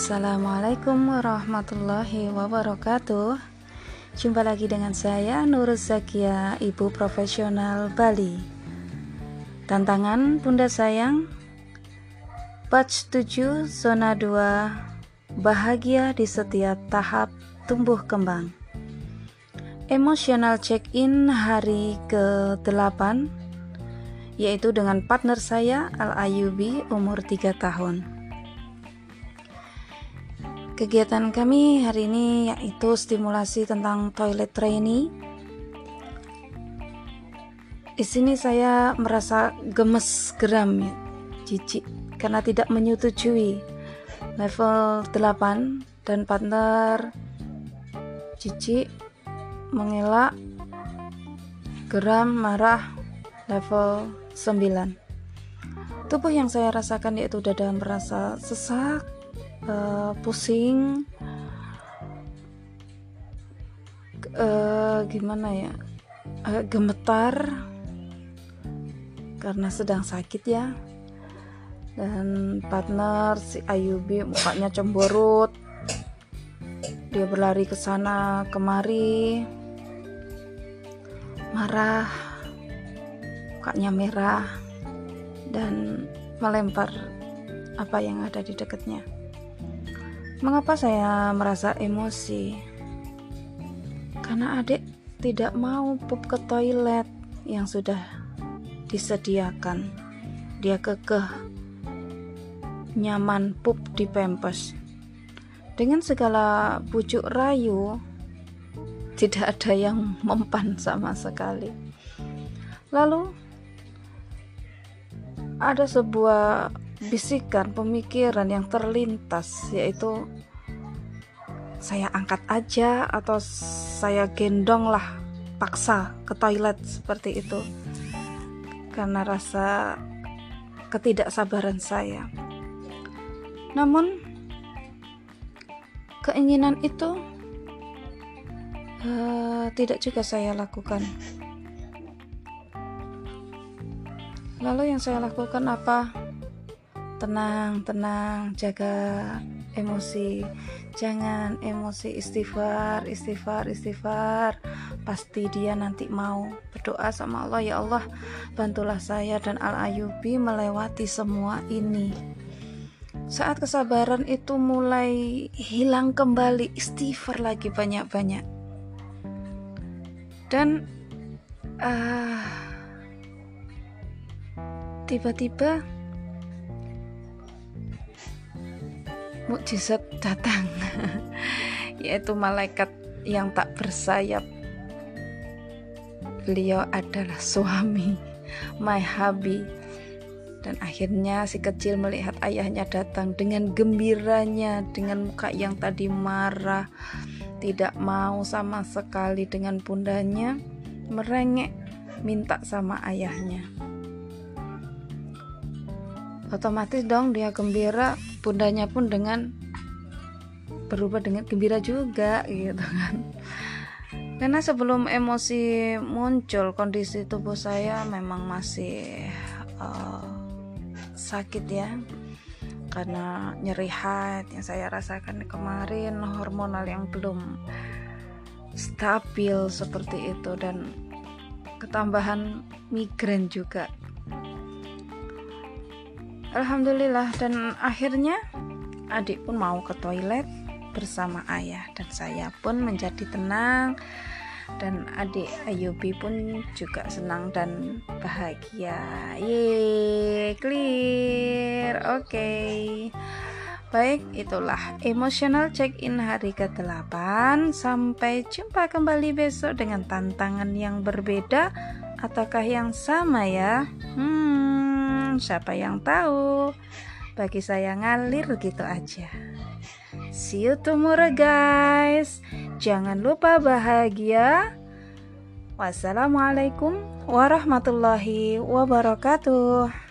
Assalamualaikum warahmatullahi wabarakatuh. Jumpa lagi dengan saya Nur Zakia, Ibu Profesional Bali. Tantangan Bunda Sayang Batch 7 Zona 2 Bahagia di setiap tahap tumbuh kembang. Emotional check-in hari ke-8 yaitu dengan partner saya Al Ayubi umur 3 tahun. Kegiatan kami hari ini yaitu stimulasi tentang toilet trainee. Di sini saya merasa gemes geram ya, jijik karena tidak menyetujui level 8 dan partner jijik mengelak geram marah level 9 tubuh yang saya rasakan yaitu dada merasa sesak uh, pusing. Uh, gimana ya? Uh, gemetar karena sedang sakit ya. Dan partner si Ayubi mukanya cemberut dia berlari ke sana kemari. Marah. Mukanya merah. Dan melempar apa yang ada di dekatnya. Mengapa saya merasa emosi? Karena adik tidak mau pup ke toilet yang sudah disediakan. Dia kekeh nyaman pup di pempes. Dengan segala bujuk rayu, tidak ada yang mempan sama sekali. Lalu ada sebuah bisikan pemikiran yang terlintas yaitu saya angkat aja atau saya gendong lah paksa ke toilet seperti itu. Karena rasa ketidaksabaran saya. Namun keinginan itu uh, tidak juga saya lakukan. Lalu yang saya lakukan apa tenang tenang jaga emosi. Jangan emosi istighfar istighfar istighfar. Pasti dia nanti mau berdoa sama Allah. Ya Allah bantulah saya dan Al Ayubi melewati semua ini. Saat kesabaran itu mulai hilang kembali istighfar lagi banyak-banyak. Dan uh, tiba-tiba mukjizat datang. Yaitu malaikat yang tak bersayap. Beliau adalah suami my hubby. Dan akhirnya si kecil melihat ayahnya datang dengan gembiranya dengan muka yang tadi marah tidak mau sama sekali dengan bundanya merengek minta sama ayahnya. Otomatis dong dia gembira bundanya pun dengan berubah dengan gembira juga gitu kan. Karena sebelum emosi muncul kondisi tubuh saya memang masih uh, sakit ya. Karena nyeri hati yang saya rasakan kemarin hormonal yang belum stabil seperti itu dan ketambahan migrain juga Alhamdulillah dan akhirnya adik pun mau ke toilet bersama ayah dan saya pun menjadi tenang dan adik Ayubi pun juga senang dan bahagia. Yeay, clear. Oke. Okay. Baik, itulah emotional check-in hari ke-8. Sampai jumpa kembali besok dengan tantangan yang berbeda ataukah yang sama ya? Hmm siapa yang tahu? Bagi saya ngalir gitu aja. See you tomorrow guys. Jangan lupa bahagia. Wassalamualaikum warahmatullahi wabarakatuh.